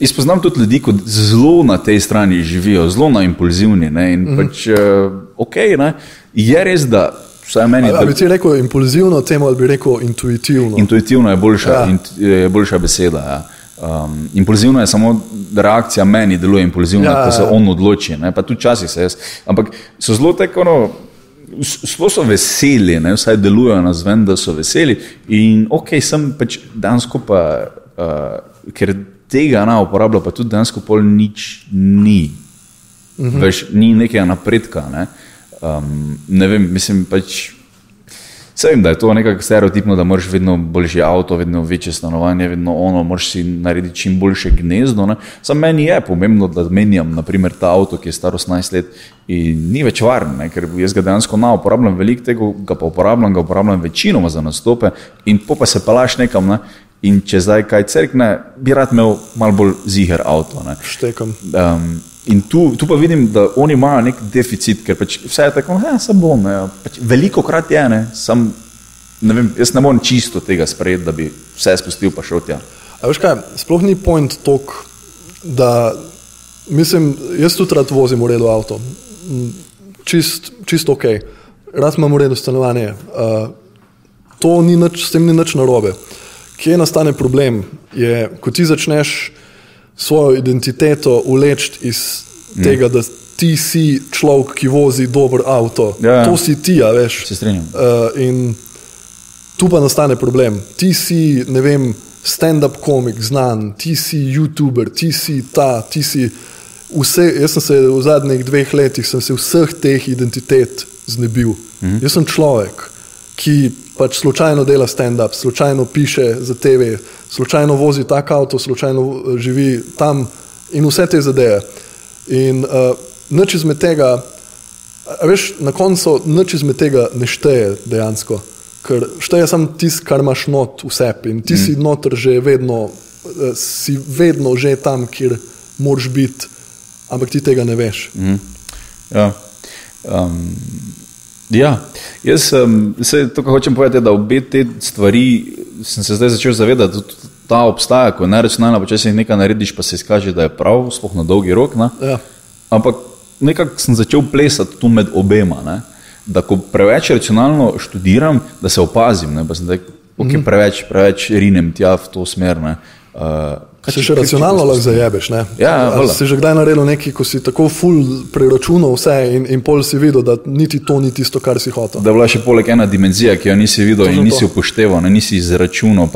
Jaz poznam tudi ljudi, ki zelo na tej strani živijo, zelo na impulzivni. Ne, in mm -hmm. pač, uh, ok, ne, je res, da vsaj meni. Ali bi ti rekel impulzivno temu, ali bi rekel intuitivno? Intuitivno je boljša, ja. int, je boljša beseda. Ja. Um, impulzivno je samo reakcija meni, deluje impulzivno, ja, ko se ja. on odloči. Ne, pa tudi časi se jaz. Ampak so zelo tako. No, Splošno so veseli, ne? vsaj delujejo na zven, da so veseli. In ok, sem pač danes skupaj, uh, ker tega ne uporablja, pa tudi dejansko pol nič ni. Uh mhm. Veš, ni nekega napredka. Ne, um, ne vem, mislim pač. Vem, da je to nekako stereotipno, da moraš vedno boljši avto, vedno večje stanovanje, vedno ono, moraš si narediti čim boljše gnezdo. Sam meni je pomembno, da menjam naprimer, ta avto, ki je star 18 let in ni več varen, ne? ker jaz ga dejansko na uporabljam veliko tega, ga pa uporabljam, ga uporabljam večinoma za nastope in pa se palaš nekam. Ne? In če zdaj kaj crkne, bi rad imel malo bolj ziger avto. Štekam. Um, in tu, tu pa vidim, da oni imajo nek deficit, ker pač vse je tako, da ja, se bom. Ja. Pač veliko krat je, ne, sam, ne vem, jaz ne morem čisto tega sprejeti, da bi vse spustil pa šel tja. A veš kaj, sploh ni point tok, da mislim, jaz tudi rad vozim v redu avto. Čist, čist ok, rad imam v redu stanovanje. Uh, to ni nič, s tem ni nič narobe. Kje nastane problem, je, ko ti začneš svojo identiteto uleči iz mm. tega, da ti si človek, ki vozi dober avto. Ja, ja. To si ti, a veš. Se strinjam. Uh, in tu pa nastane problem. Ti si, ne vem, stand-up komik, znan, ti si YouTuber, ti si ta, ti si. Vse, jaz sem se v zadnjih dveh letih vseh teh identitet znebil. Mm -hmm. Jaz sem človek, ki pač slučajno dela stand-up, slučajno piše za TV, slučajno vozi tak avto, slučajno eh, živi tam in vse te zadeve. In uh, nič izmed tega, veš, na koncu nič izmed tega ne šteje dejansko, ker šteje samo tisto, kar imaš not v sebi in ti mm. si noter že vedno, uh, si vedno že tam, kjer moraš biti, ampak ti tega ne veš. Mm. Ja. Um. Ja, jaz um, se to, kar hočem povedati, da obe te stvari sem se zdaj začel zavedati, da ta obstaja, ko je neracionalna, pa če si nekaj narediš, pa se izkaže, da je prav, sploh na dolgi rok. Ja. Ampak nekako sem začel plesati tu med obema. Ne? Da, ko preveč racionalno študiram, da se opazim, ne? pa sem rekel, ok, mm -hmm. preveč, preveč rinem tja v to smer. Uh, se še racionalno lahko zajebeš. Ja, si že kdaj naredil nekaj, ko si tako full preračunal vse in, in pol si videl, da niti to ni tisto, kar si hotel. Da je bila še poleg ena dimenzija, ki jo nisi videl to in nisi upošteval, ne, nisi izračunal.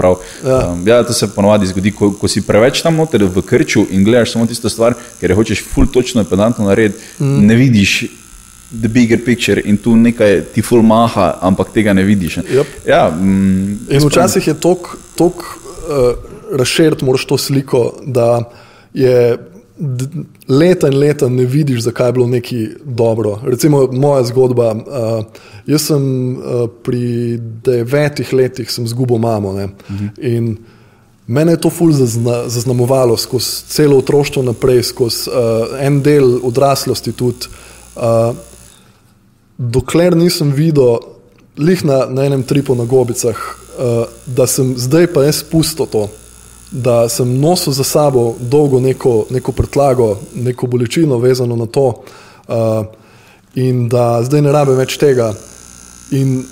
Ja. Um, ja, to se ponovadi zgodi, ko, ko si preveč tam noter v krču in gledaš samo tisto stvar, ker je hočeš full točno in pedantno narediti, mm. ne vidiš. The bigger picture in tu nekaj ti ful maha, ampak tega ne vidiš. Yep. Ja, mm, in včasih je tok, tok uh, razširiti moraš to sliko, da je leta in leta ne vidiš, zakaj je bilo neki dobro. Recimo moja zgodba. Uh, jaz sem uh, pri devetih letih izgubil mamo uh -huh. in mene je to ful zazna, zaznamovalo skozi celo otroštvo naprej, skozi uh, en del odraslosti tudi. Uh, dokler nisem videl, lih na, na enem tripu na gobicah, uh, da sem zdaj pa jaz spustil to da sem nosil za sabo dolgo neko, neko prtlago, neko bolečino vezano na to, uh, in da zdaj ne rabim več tega. In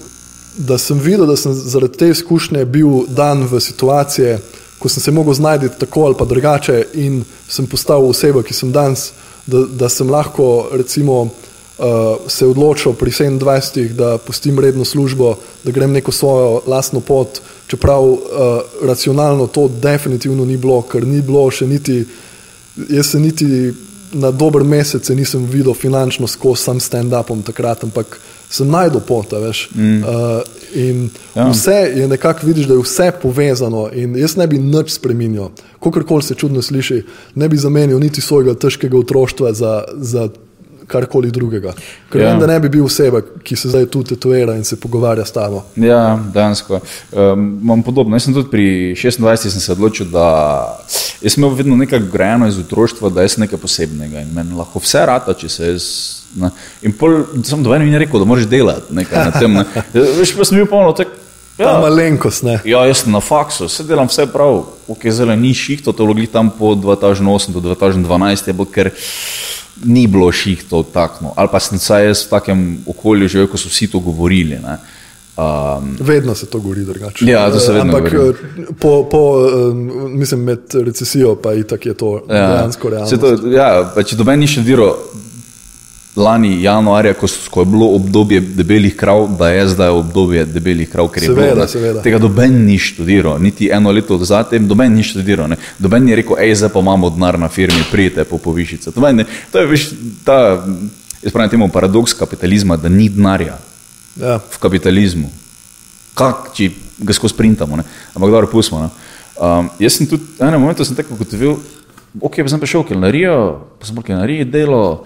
da sem videl, da sem zaradi te izkušnje bil dan v situacije, ko sem se lahko znašel tako ali pa drugače, in sem postal oseba, ki sem danes, da, da sem lahko recimo. Uh, se odločil pri 27, da pustim redno službo, da grem neko svojo lastno pot, čeprav uh, racionalno to definitivno ni bilo, ker ni bilo še niti, jaz se niti na dober mesec nisem videl finančno skozi sam stand-upom takrat, ampak sem najdel pot, veš. Mm. Uh, in ja. vse je nekako vidiš, da je vse povezano in jaz ne bi nič spremenil, kakorkoli se čudno sliši, ne bi zamenil niti svojega težkega otroštva za, za karkoli drugega. Ker Ja. vem, da ne bi bil oseba, ki se zdaj tu tetovira in se pogovarja s tabo. Ja, dejansko. Um, imam podobno. Jaz sem tudi pri 26 sem se odločil, da jaz sem imel vedno nekaj grajeno iz otroštva, da jaz sem nekaj posebnega in meni lahko vse rata, če se jaz. Ne. In pol sem do meni rekel, da moraš delati nekaj na tem. Ne. Veš, pa sem bil polno tak. Ta Ja, malenkost, ne. ja, jaz sem na faksu, vse delam vse prav, ok, zelo ni šihto, to vlogi tam po 2008 do 2012 je bilo, ker ni bilo šihto takno. Ali pa sem vsaj jaz v takem okolju živel, ko so vsi to govorili. Ne. Um, Vedno se to govori drugače. Ja, to se vedno Ampak govori. eh, po, po, eh, mislim, med recesijo pa itak je to ja. dejansko realno. To, ja, pa če doben ni študiral lani januarja, ko, ko je bilo obdobje debelih krav, da je zdaj obdobje debelih krav, ker je Seveda, bilo, da, seveda. tega doben ni študiral, niti eno leto zatem, doben ni študiral. Ne. Doben ni rekel, hej, zdaj pa imamo denar na firmi, prijete po povišice. To, ne, to je veš, ta, jaz pravim temu paradoks kapitalizma, da ni denarja Ja. v kapitalizmu. Kak, če ga skozi sprintamo, ne? ampak dobro, pustimo. ne. Um, jaz sem tudi, enem momentu sem tako ugotovil, ok, pa sem prišel v kelnarijo, pa sem v kelnariji delo,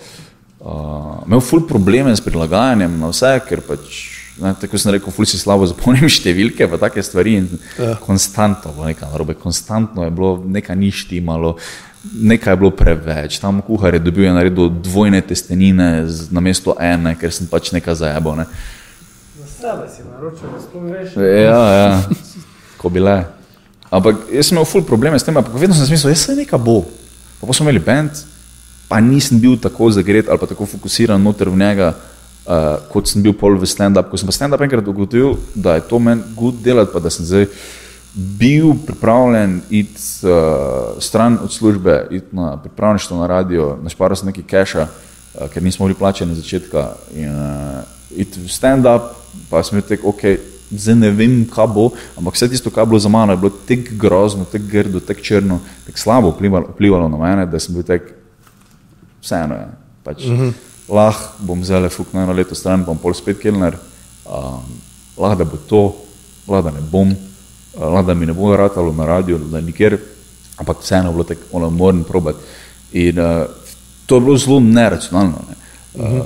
uh, imel ful probleme s prilagajanjem na vse, ker pač, ne, tako sem rekel, ful si slabo zapomnim številke, pa take stvari in ja. konstantno, bilo nekaj narobe, konstantno je bilo, nekaj ni štimalo. Nekaj je bilo preveč, tam kuhar je dobil je naredil dvojne testenine z- namesto ene, ker sem pač nekaj zajebal. Ne. Za sebe si naročil, da veš. Ja, ja, ko bi le. Ampak jaz sem imel ful probleme s tem, ampak vedno sem si mislil, da se nekaj bo. Pa, pa smo imeli bend, pa nisem bil tako zagret ali pa tako fokusiran noter v njega, uh, kot sem bil pol v stand-up. Ko sem pa stand-up enkrat ugotovil, da je to meni gud delati, pa da sem zdaj bil pripravljen iti uh, stran od službe, iti na pripravništvo na radio, našparal sem nekaj keša, uh, ker nismo bili plačeni na začetka. In, uh, iti v stand-up, pa sem bil tek, ok, zdaj ne vem, kaj bo, ampak vse tisto, kar je bilo za mano, je bilo tako grozno, tako grdo, tako črno, tako slabo vplivalo, na mene, da sem bil tek, vseeno je. Pač, uh -huh. Lahko bom zdaj le fuk na eno leto stran, bom pol spet kelner, um, lahko da bo to, lahko da ne bom, uh, lahko da mi ne bo ratalo na radio, da nikjer, ampak vseeno je bilo tako, ono, moram probati. In uh, to je bilo zelo neracionalno. Ne. Uh,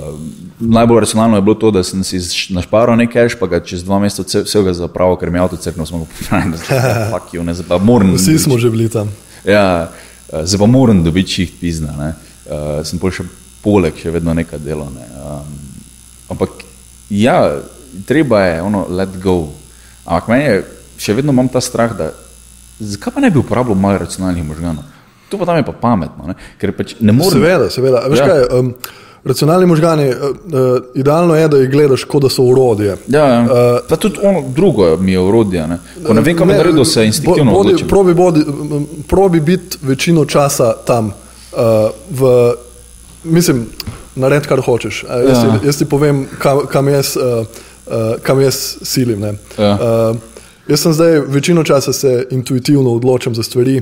najbolj racionalno je bilo to, da sem si našparal nekaj pa ga čez dva meseca vse- vsega zapravil, ker mi je avto crknil, smo ga popravili, da fuck you, ne, zdaj pa moram. Vsi smo že bili tam. Ja, eh, zdaj pa moram dobiti čih pizna. Ne. Uh, sem pol še poleg še vedno nekaj delo. Ne. Um, ampak ja, treba je ono let go. Ampak meni je, še vedno imam ta strah, da zakaj pa ne bi uporabljal malo racionalnih možganov? Tu pa tam je pa pametno, ne. ker pač ne morem. Seveda, seveda. Veš Ja. kaj, um, racionalni možgani, uh, uh, idealno je, da jih gledaš, kot da so urodje. Ja, ja. Uh, pa tudi ono drugo mi je urodje. Ne. Ko ne vem, kam je naredil, se instinktivno bodi, odločim. probi, bodi, probi biti večino časa tam. Uh, v, mislim, naredi, kar hočeš. A Jaz, Ja. ja. ti, jaz ti povem, kam, kam, jaz, uh, uh, kam jaz silim. ne. Ja. Uh, jaz sem zdaj večino časa se intuitivno odločam za stvari.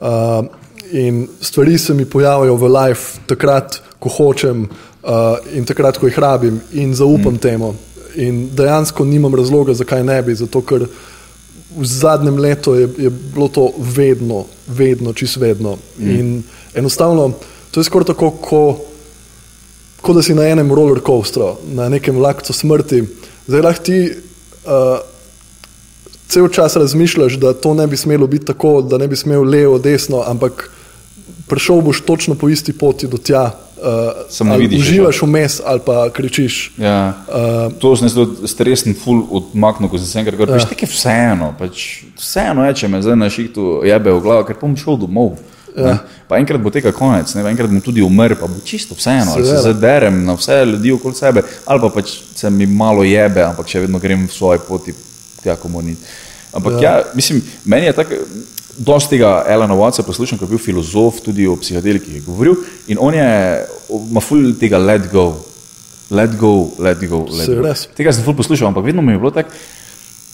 Uh, in stvari se mi pojavljajo v life takrat, ko hočem uh, in takrat, ko jih rabim in zaupam mm. temu. In dejansko nimam razloga, zakaj ne bi, zato ker v zadnjem letu je, je bilo to vedno, vedno, čist vedno. Mm. In enostavno, to je skoraj tako, ko, ko da si na enem roller coasteru, na nekem vlaku smrti. Zdaj lahko ti uh, cel čas razmišljaš, da to ne bi smelo biti tako, da ne bi smel levo, desno, ampak prišel boš točno po isti poti do tja. Uh, vidiš, je uživaš vmes ali pa kričiš. Ja. Uh, to sem zelo stresen, full odmaknil, ko sem se enkrat rekel, ja. je vseeno, pač vseeno je, če me zdaj na šihtu jebe v glavo, ker bom šel domov. Ja. Pa enkrat bo tega konec, ne? pa enkrat bom tudi umrl, pa bo čisto vseeno, ali se zaderem na vse ljudi okoli sebe, ali pa pač se mi malo jebe, ampak še vedno grem v svoje poti, tja komunit. Ampak ja. ja, mislim, meni je tako, dosti tega Elena Watsa poslušam, ko je bil filozof, tudi o psihadeliki je govoril in on je, ima ful tega let go. Let go, let go. Let go. Tega sem ful poslušal, ampak vedno mi je bilo tako,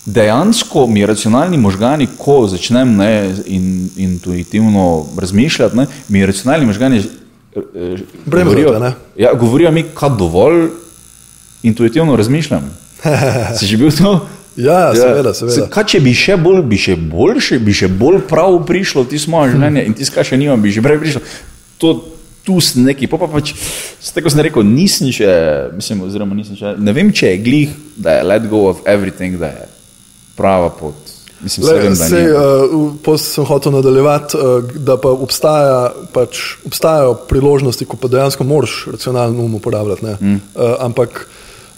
dejansko mi racionalni možgani, ko začnem ne, in, intuitivno razmišljati, ne, mi racionalni možgani eh, Bremzate, govorijo, ne? ja, govorijo mi, kaj dovolj intuitivno razmišljam. Si že bil to? Ja, seveda, seveda. Se, kaj, če bi še bolj, bi še boljši, bi še bolj prav prišlo ti moje življenje in ti skaj še nimam, bi že prej prišlo. To tu sem neki, pa, pa pač, tako sem rekel, nisem še, mislim, oziroma nisem še, ne vem, če je glih, da je let go of everything, da je prava pot. Mislim, Le, vem, sej, uh, Potem sem hotel nadaljevati, uh, da pa obstaja, pač, obstajajo priložnosti, ko pa dejansko moraš racionalno um uporabljati. Mm. Uh, ampak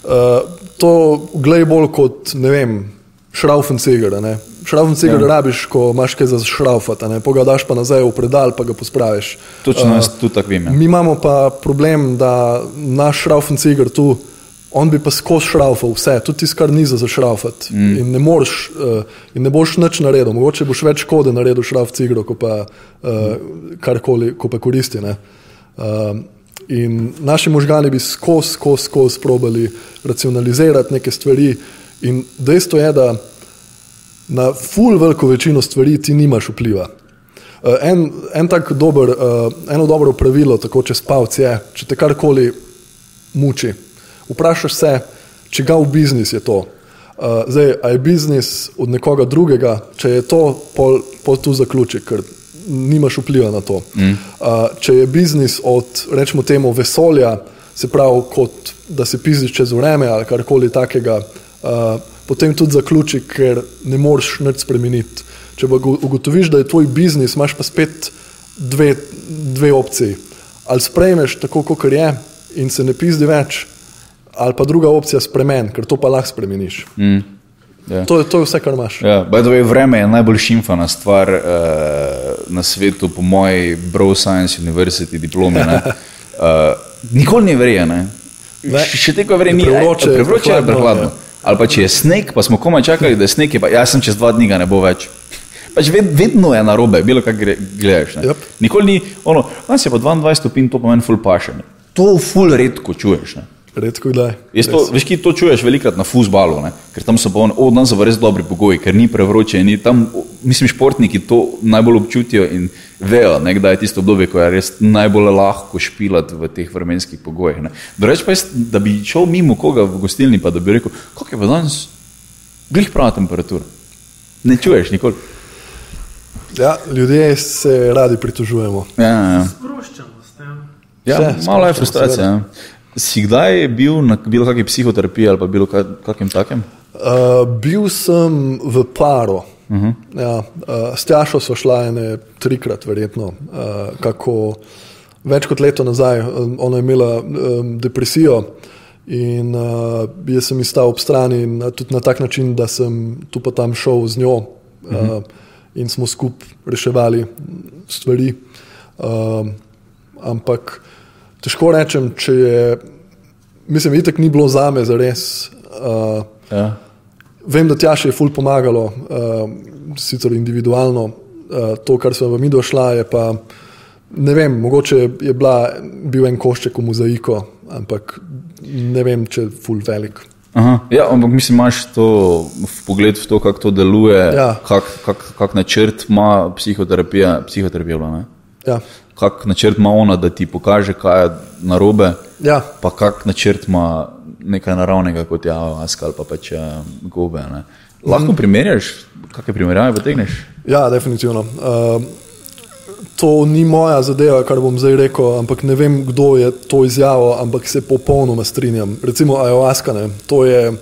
uh, to glej bolj kot, ne vem, šraufen cigar. Šraufen cigar ja. rabiš, ko imaš kaj za šraufati, poga daš pa nazaj v predal, pa ga pospraviš. Točno, jaz tudi tako vem. Ja. Mi imamo pa problem, da naš šraufen cigar tu, on bi pa skozi šraufal vse, tudi tisto, kar ni za zašraufati. Mm. In ne moreš, uh, in ne boš nič naredil, mogoče boš več škode naredil šrauf cigro, kot pa uh, karkoli, ko pa koristi. ne. Uh, in naši možgani bi skozi, skozi, skozi probali racionalizirati neke stvari. In dejstvo je, da na full veliko večino stvari ti nimaš vpliva. Uh, en, en tak dober, uh, eno dobro pravilo, tako če spavc je, če te karkoli muči, vprašaš se, če ga v biznis je to. Uh, zdaj, a je biznis od nekoga drugega, če je to, pol, pol tu zaključi, ker nimaš vpliva na to. Mm. Uh, če je biznis od, rečemo temu, vesolja, se pravi, kot da se pizdiš čez vreme ali karkoli takega, uh, potem tudi zaključi, ker ne moreš nič spremeniti. Če pa go- ugotoviš, da je tvoj biznis, imaš pa spet dve, dve opciji. Ali sprejmeš tako, kot je in se ne pizdi več, ali pa druga opcija spremeni, ker to pa lahko spremeniš. Mm. Ja. To, je- to je vse, kar imaš. Ja, by the way, vreme je najbolj šimfana stvar uh, na svetu, po moji Brow Science University diplomi. ne. Uh, nikoli ne verje, ne. Ne. Še teko verje ni Prevroče, ej, prevroče je prehladno, prehladno. Ali pa če je sneg, pa smo komaj čakali, da je sneg, je pa jaz sem čez dva dni ga ne bo več. Pač ved, vedno je na robe, bilo gre, gledaš. ne. Yep. Nikoli ni ono, danes je pa 22 stopinj, to pomeni full pašen. To full redko čuješ. Ne. Redko kdaj. Jaz to, veš, ki to čuješ velikrat na fusbalu, ne? ker tam so pa on, o, dan so res dobri pogoji, ker ni prevroče. Ni tam, mislim, športniki to najbolj občutijo in vejo, ne, kdaj je tisto obdobje, ko je res najbolj lahko špilati v teh vremenskih pogojih. ne. Drugač pa jaz, da bi šel mimo koga v gostilni, pa da bi rekel, kako je pa danes, glih prava temperatura. Ne čuješ nikoli. Ja, ljudje se radi pritožujemo. Ja, ja. Sproščamo s tem. ja Vse malo je sproščamo, frustracija. Ja. Si kdaj bil na bilo kakšni psihoterapiji ali pa bilo ka- kakem takem? Uh, bil sem v paru. Uh -huh. ja, uh, s Tjašo smo šla ene trikrat, verjetno, uh, kako več kot leto nazaj. Um, ona je imela um, depresijo in uh, jaz sem ji stal ob strani in uh, tudi na tak način, da sem tu pa tam šel z njo uh -huh. uh, in smo skupaj reševali stvari. Uh, ampak težko rečem, če je, mislim, itek ni bilo zame za res. Uh, Ja. Vem, da Tjaši je ful pomagalo, uh, sicer individualno, uh, to, kar sem v mi došla, je pa ne vem, mogoče je bila, bil en košček v mozaiko, ampak ne vem, če je ful velik. Aha, ja, ampak mislim, imaš to v pogled v to, kako to deluje, Ja. kak, kak, kak načrt ima psihoterapija, psihoterapija bila, ne? Ja, kak načrt ima ona, da ti pokaže, kaj je narobe, ja, pa kak načrt ima nekaj naravnega, kot je avaska ali pa pač gobe. Ne? Lahko Mhm. primerjaš, kakšne primerjave potegneš? ja definitivno. Uh, to ni moja zadeva, kar bom zdaj rekel, ampak ne vem, kdo je to izjavil, ampak se popolnoma strinjam. Recimo ayahuasca, ne, to je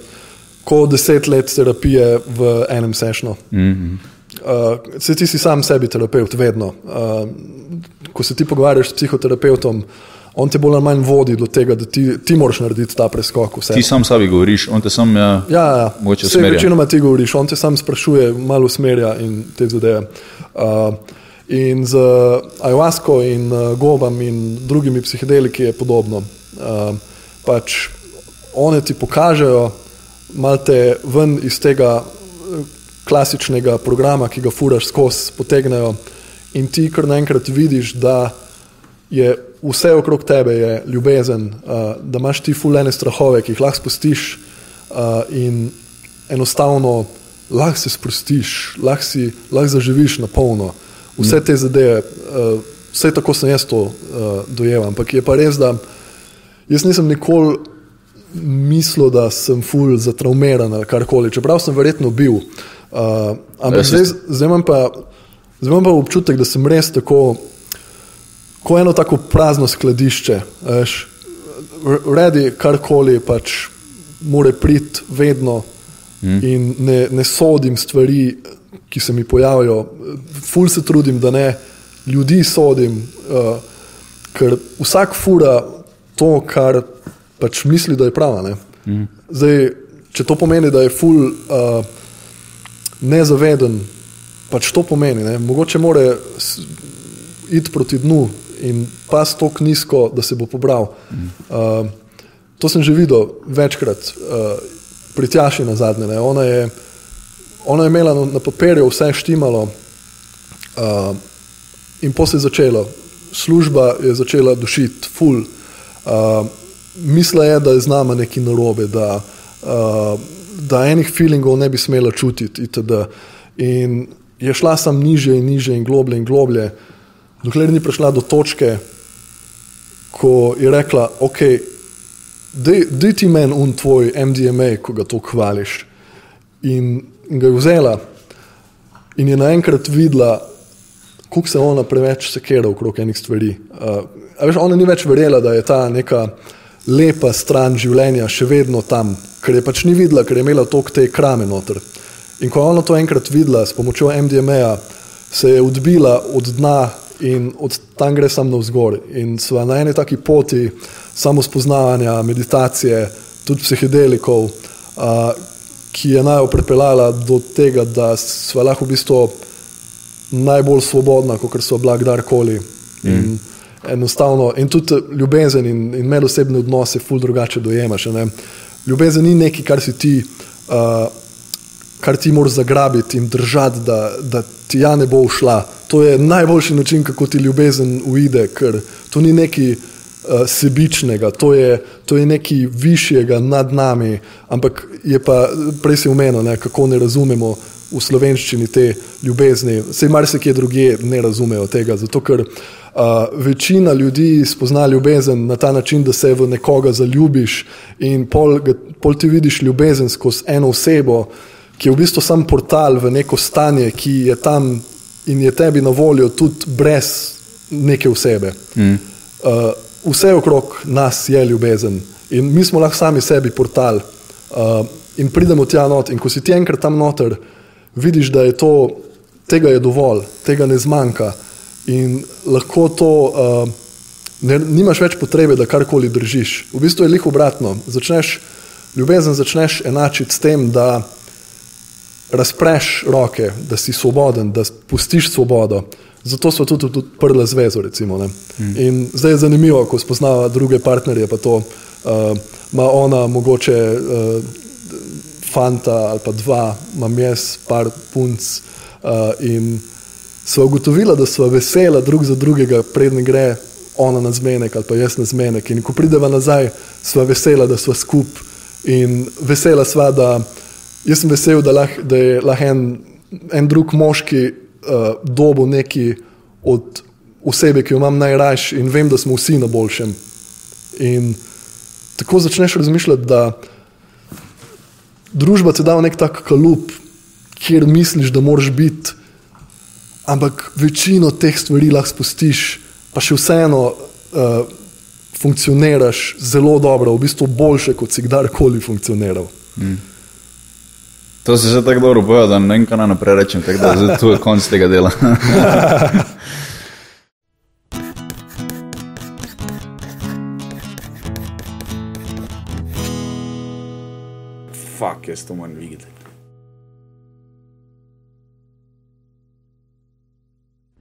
kot deset let terapije v enem sešnu. Mm -hmm. Uh, se ti si sam sebi terapeut, vedno. Uh, ko se ti pogovarjaš s psihoterapeutom, on te bolj ali manj vodi do tega, da ti, ti moraš narediti ta preskok. Vse. Ti sam sabi govoriš, on te sam ja, Ja, ja. usmerja. večinoma ti govoriš, on te sam sprašuje, malo usmerja in te zadeve. Uh, in z ayahuasco in uh, gobam in drugimi psihedeliki je podobno. Uh, pač one ti pokažejo, malo te ven iz tega eh, klasičnega programa, ki ga furaš skozi, potegnejo in ti kar naenkrat vidiš, da je vse okrog tebe je ljubezen, uh, da imaš ti fulene strahove, ki jih lahko spustiš uh, in enostavno lahko se sprostiš, lahko, si, lahko zaživiš na polno. Vse te zadeve, uh, vse tako sem jaz to uh, dojel, ampak je pa res, da jaz nisem nikoli mislil, da sem ful zatraumiran ali karkoli, čeprav sem verjetno bil. Uh, ampak Jaz zdaj, zdaj, imam pa, zdaj imam pa občutek, da sem res tako ko eno tako prazno skladišče, veš, redi karkoli, pač more priti vedno mm. in ne, ne sodim stvari, ki se mi pojavijo, ful se trudim, da ne ljudi sodim, uh, ker vsak fura to, kar pač misli, da je prava. Mm. Zdaj, če to pomeni, da je ful uh, nezaveden, pač to pomeni, ne? mogoče more iti proti dnu in pas tako nizko, da se bo pobral. Uh, to sem že videl večkrat, uh, pri Tjaši na zadnje. Ona je, ona je imela na, na papirju vse štimalo uh, in potem se je začelo. Služba je začela dušiti, ful. Uh, Misla je, da je z nama nekaj narobe, da, uh, da enih feelingov ne bi smela čutiti. Itd. In je šla sam niže in niže in globlje in globlje, dokler ni prišla do točke, ko je rekla, ok, da ti meni un tvoj MDMA, ko ga to hvališ. In, in ga je vzela in je naenkrat videla, kako se ona preveč sekera okrog enih stvari. Uh, veš, ona ni več verjela, da je ta neka lepa stran življenja še vedno tam, ker je pač ni videla, ker je imela toliko te krame noter. In ko je ona to enkrat videla s pomočjo MDMA, se je odbila od dna in od tam gre samo navzgor. In sva na eni taki poti samo spoznavanja, meditacije, tudi psihedelikov, uh, ki je naj pripeljala do tega, da sva lahko v bistvu najbolj svobodna, kot so bila kdarkoli. Mm. Enostavno, in tudi ljubezen in, in medosebne odnose, ful drugače dojemaš. Ne? Ljubezen ni nekaj, kar si ti. Uh, kar ti moraš zagrabiti in držati, da, da ti ja ne bo ušla. To je najboljši način, kako ti ljubezen uide, ker to ni nekaj uh, sebičnega, to je, to je nekaj višjega nad nami. Ampak je pa prej si umenil, kako ne razumemo v slovenščini te ljubezni. Vse marsikje druge ne razumejo tega, zato ker. Uh, večina ljudi spozna ljubezen na ta način, da se v nekoga zaljubiš in pol, pol ti vidiš ljubezen skozi eno osebo, uh, ki je v bistvu sam portal v neko stanje, ki je tam in je tebi na voljo tudi brez neke osebe. Mm. Uh, vse okrog nas je ljubezen in mi smo lahko sami sebi portal uh, in pridemo tja not. In ko si ti enkrat tam noter, vidiš, da je to, tega je dovolj, tega ne zmanjka in lahko to. Uh, Ne, nimaš več potrebe, da karkoli držiš. V bistvu je lih obratno. Začneš, ljubezen začneš enačiti s tem, da razpreš roke, da si svoboden, da pustiš svobodo. Zato so tudi odprle zvezo. Recimo, mm. In zdaj je zanimivo, ko spoznava druge partnerje, pa to uh, ima ona, mogoče uh, fanta ali pa dva, imam jaz, par punc. Uh, in so ugotovila, da so vesela drug za drugega, predne gre ona na zmenek ali pa jaz na zmenek. In ko prideva nazaj, sva vesela, da sva skup in vesela sva, da. Jaz sem vesel, da, lah, da je lahko en, en drug moški uh, dobo neki od osebe, ki jo imam najraje in vem, da smo vsi na boljšem. In tako začneš razmišljati, da družba ti da nek tak kalup, kjer misliš, da moraš biti, ampak večino teh stvari lahko spustiš, pa še vseeno uh, funkcioniraš zelo dobro, v bistvu boljše, kot si kdarkoli funkcioniral. Mm. To se že tako dobro bojo, da ne vem, kaj naprej rečem, tako da je to konc tega dela. Fak, jaz to moram videti.